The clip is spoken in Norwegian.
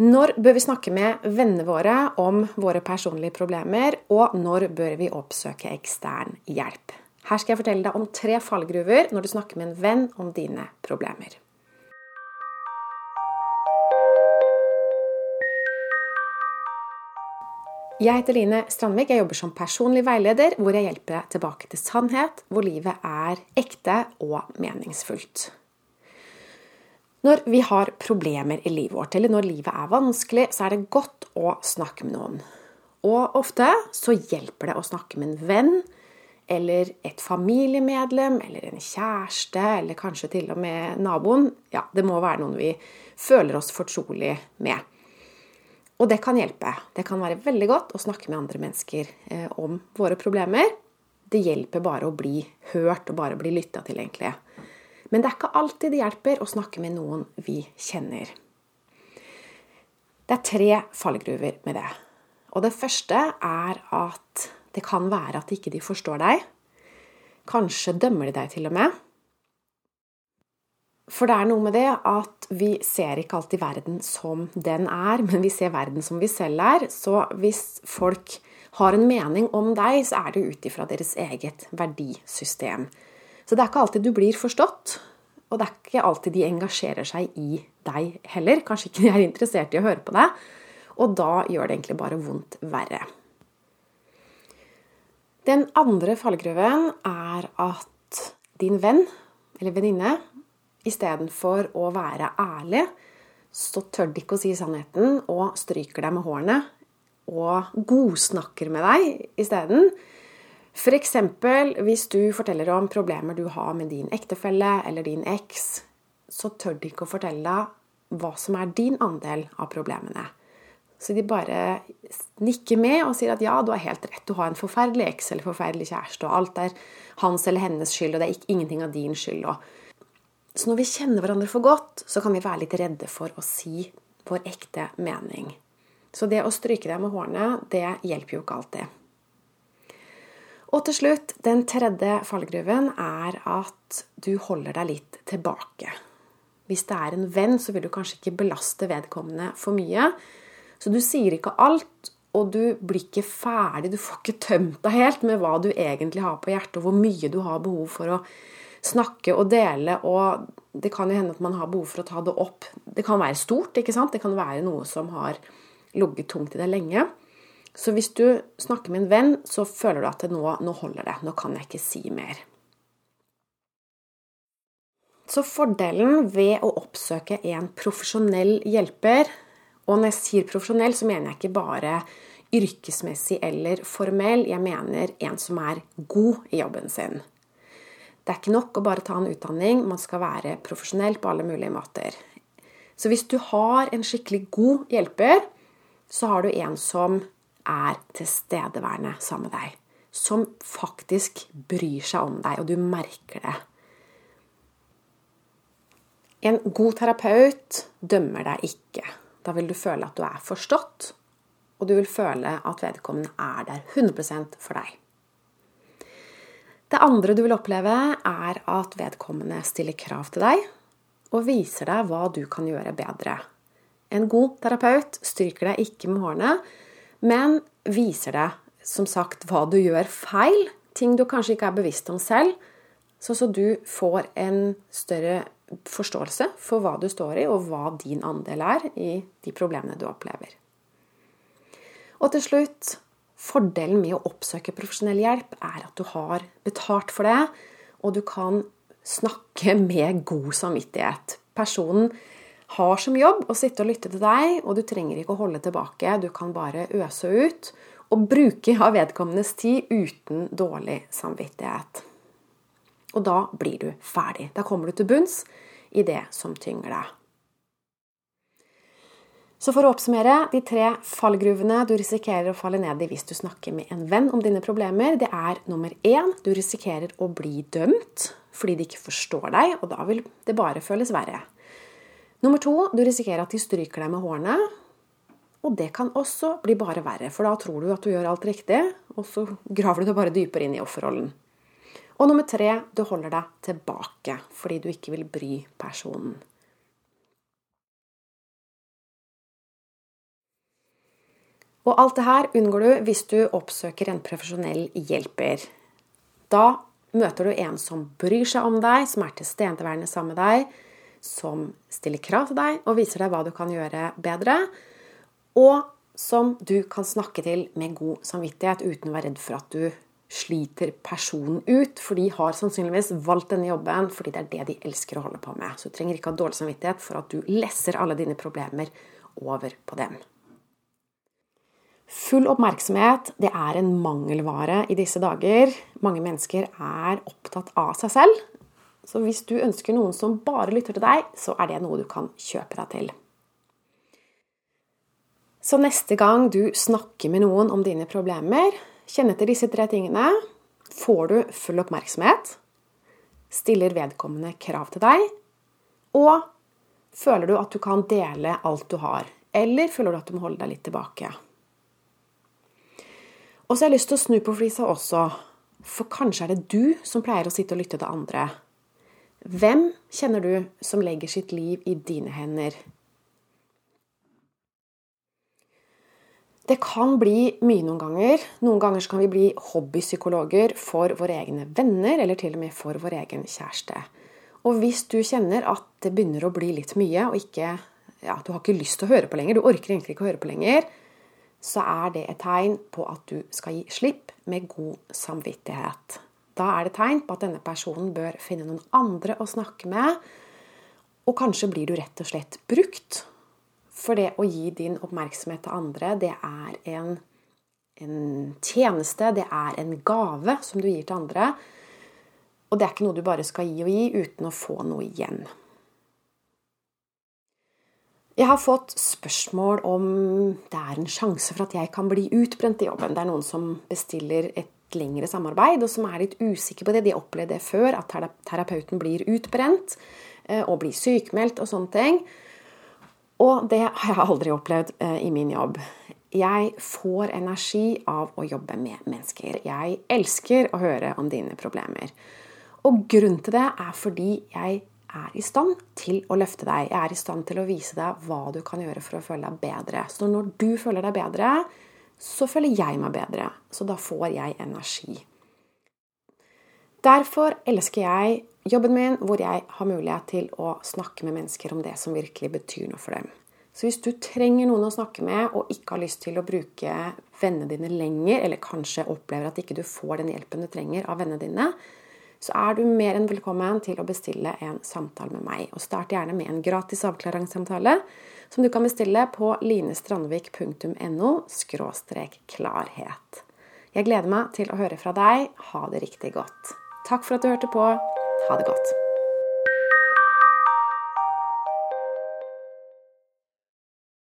Når bør vi snakke med vennene våre om våre personlige problemer, og når bør vi oppsøke ekstern hjelp? Her skal jeg fortelle deg om tre fallgruver når du snakker med en venn om dine problemer. Jeg heter Line Strandvik. Jeg jobber som personlig veileder, hvor jeg hjelper deg tilbake til sannhet, hvor livet er ekte og meningsfullt. Når vi har problemer i livet vårt, eller når livet er vanskelig, så er det godt å snakke med noen. Og ofte så hjelper det å snakke med en venn, eller et familiemedlem, eller en kjæreste, eller kanskje til og med naboen. Ja, det må være noen vi føler oss fortrolig med. Og det kan hjelpe. Det kan være veldig godt å snakke med andre mennesker eh, om våre problemer. Det hjelper bare å bli hørt og bare bli lytta til, egentlig. Men det er ikke alltid det hjelper å snakke med noen vi kjenner. Det er tre fallgruver med det. Og det første er at det kan være at ikke de forstår deg. Kanskje dømmer de deg til og med. For det er noe med det at vi ser ikke alltid verden som den er, men vi ser verden som vi selv er. Så hvis folk har en mening om deg, så er det ut ifra deres eget verdisystem. Så det er ikke alltid du blir forstått, og det er ikke alltid de engasjerer seg i deg heller. Kanskje ikke de er interessert i å høre på deg, og da gjør det egentlig bare vondt verre. Den andre fallgruven er at din venn eller venninne Istedenfor å være ærlig, så tør de ikke å si sannheten og stryker deg med hårene og godsnakker med deg isteden. F.eks. hvis du forteller om problemer du har med din ektefelle eller din eks, så tør de ikke å fortelle deg hva som er din andel av problemene. Så de bare nikker med og sier at ja, du har helt rett, du har en forferdelig eks eller forferdelig kjæreste, og alt er hans eller hennes skyld, og det er ingenting av din skyld. så når vi kjenner hverandre for godt, så kan vi være litt redde for å si vår ekte mening. Så det å stryke deg med hårene, det hjelper jo ikke alltid. Og til slutt, den tredje fallgruven er at du holder deg litt tilbake. Hvis det er en venn, så vil du kanskje ikke belaste vedkommende for mye. Så du sier ikke alt, og du blir ikke ferdig, du får ikke tømt deg helt med hva du egentlig har på hjertet, og hvor mye du har behov for å snakke og dele, og det kan jo hende at man har behov for å ta det opp. Det kan være stort, ikke sant? Det kan være noe som har ligget tungt i deg lenge. Så hvis du snakker med en venn, så føler du at nå, nå holder det. Nå kan jeg ikke si mer. Så fordelen ved å oppsøke en profesjonell hjelper Og når jeg sier profesjonell, så mener jeg ikke bare yrkesmessig eller formell. Jeg mener en som er god i jobben sin. Det er ikke nok å bare ta en utdanning, man skal være profesjonell på alle mulige måter. Så hvis du har en skikkelig god hjelper, så har du en som er tilstedeværende sammen med deg. Som faktisk bryr seg om deg, og du merker det. En god terapeut dømmer deg ikke. Da vil du føle at du er forstått, og du vil føle at vedkommende er der 100% for deg. Det andre du vil oppleve, er at vedkommende stiller krav til deg og viser deg hva du kan gjøre bedre. En god terapeut stryker deg ikke med hårene, men viser deg som sagt hva du gjør feil, ting du kanskje ikke er bevisst om selv, så, så du får en større forståelse for hva du står i, og hva din andel er i de problemene du opplever. Og til slutt Fordelen med å oppsøke profesjonell hjelp er at du har betalt for det, og du kan snakke med god samvittighet. Personen har som jobb å sitte og lytte til deg, og du trenger ikke å holde tilbake. Du kan bare øse ut og bruke av vedkommendes tid uten dårlig samvittighet. Og da blir du ferdig. Da kommer du til bunns i det som tynger deg. Så for å oppsummere, de tre fallgruvene du risikerer å falle ned i hvis du snakker med en venn om dine problemer, det er nummer én du risikerer å bli dømt fordi de ikke forstår deg, og da vil det bare føles verre. Nummer to du risikerer at de stryker deg med hårene, og det kan også bli bare verre, for da tror du at du gjør alt riktig, og så graver du deg bare dypere inn i offerrollen. Og nummer tre du holder deg tilbake fordi du ikke vil bry personen. Og alt det her unngår du hvis du oppsøker en profesjonell hjelper. Da møter du en som bryr seg om deg, som er tilstedeværende sammen med deg, som stiller krav til deg og viser deg hva du kan gjøre bedre, og som du kan snakke til med god samvittighet uten å være redd for at du sliter personen ut, for de har sannsynligvis valgt denne jobben fordi det er det de elsker å holde på med. Så du trenger ikke ha dårlig samvittighet for at du lesser alle dine problemer over på dem. Full oppmerksomhet det er en mangelvare i disse dager. Mange mennesker er opptatt av seg selv. Så hvis du ønsker noen som bare lytter til deg, så er det noe du kan kjøpe deg til. Så neste gang du snakker med noen om dine problemer, kjenn etter disse tre tingene. Får du full oppmerksomhet? Stiller vedkommende krav til deg? Og føler du at du kan dele alt du har? Eller føler du at du må holde deg litt tilbake? Og så har jeg lyst til å snu på flisa også, for kanskje er det du som pleier å sitte og lytte til andre. Hvem kjenner du som legger sitt liv i dine hender? Det kan bli mye noen ganger. Noen ganger kan vi bli hobbypsykologer for våre egne venner, eller til og med for vår egen kjæreste. Og hvis du kjenner at det begynner å bli litt mye, og ikke, ja, du har ikke lyst til å høre på lenger, du orker egentlig ikke å høre på lenger, så er det et tegn på at du skal gi slipp med god samvittighet. Da er det tegn på at denne personen bør finne noen andre å snakke med. Og kanskje blir du rett og slett brukt. For det å gi din oppmerksomhet til andre, det er en, en tjeneste, det er en gave som du gir til andre. Og det er ikke noe du bare skal gi og gi uten å få noe igjen. Jeg har fått spørsmål om det er en sjanse for at jeg kan bli utbrent i jobben. Det er noen som bestiller et lengre samarbeid, og som er litt usikre på det. De har opplevd det før, at terapeuten blir utbrent eh, og blir sykmeldt og sånne ting. Og det har jeg aldri opplevd eh, i min jobb. Jeg får energi av å jobbe med mennesker. Jeg elsker å høre om dine problemer. Og grunnen til det er fordi jeg er i stand til å løfte deg. Jeg er i stand til å vise deg hva du kan gjøre for å føle deg bedre. Så når du føler deg bedre, så føler jeg meg bedre. Så da får jeg energi. Derfor elsker jeg jobben min, hvor jeg har mulighet til å snakke med mennesker om det som virkelig betyr noe for dem. Så hvis du trenger noen å snakke med, og ikke har lyst til å bruke vennene dine lenger, eller kanskje opplever at ikke du får den hjelpen du trenger av vennene dine, så er du mer enn velkommen til å bestille en samtale med meg. Og start gjerne med en gratis avklaringssamtale som du kan bestille på linestrandvik.no klarhet. Jeg gleder meg til å høre fra deg. Ha det riktig godt. Takk for at du hørte på. Ha det godt.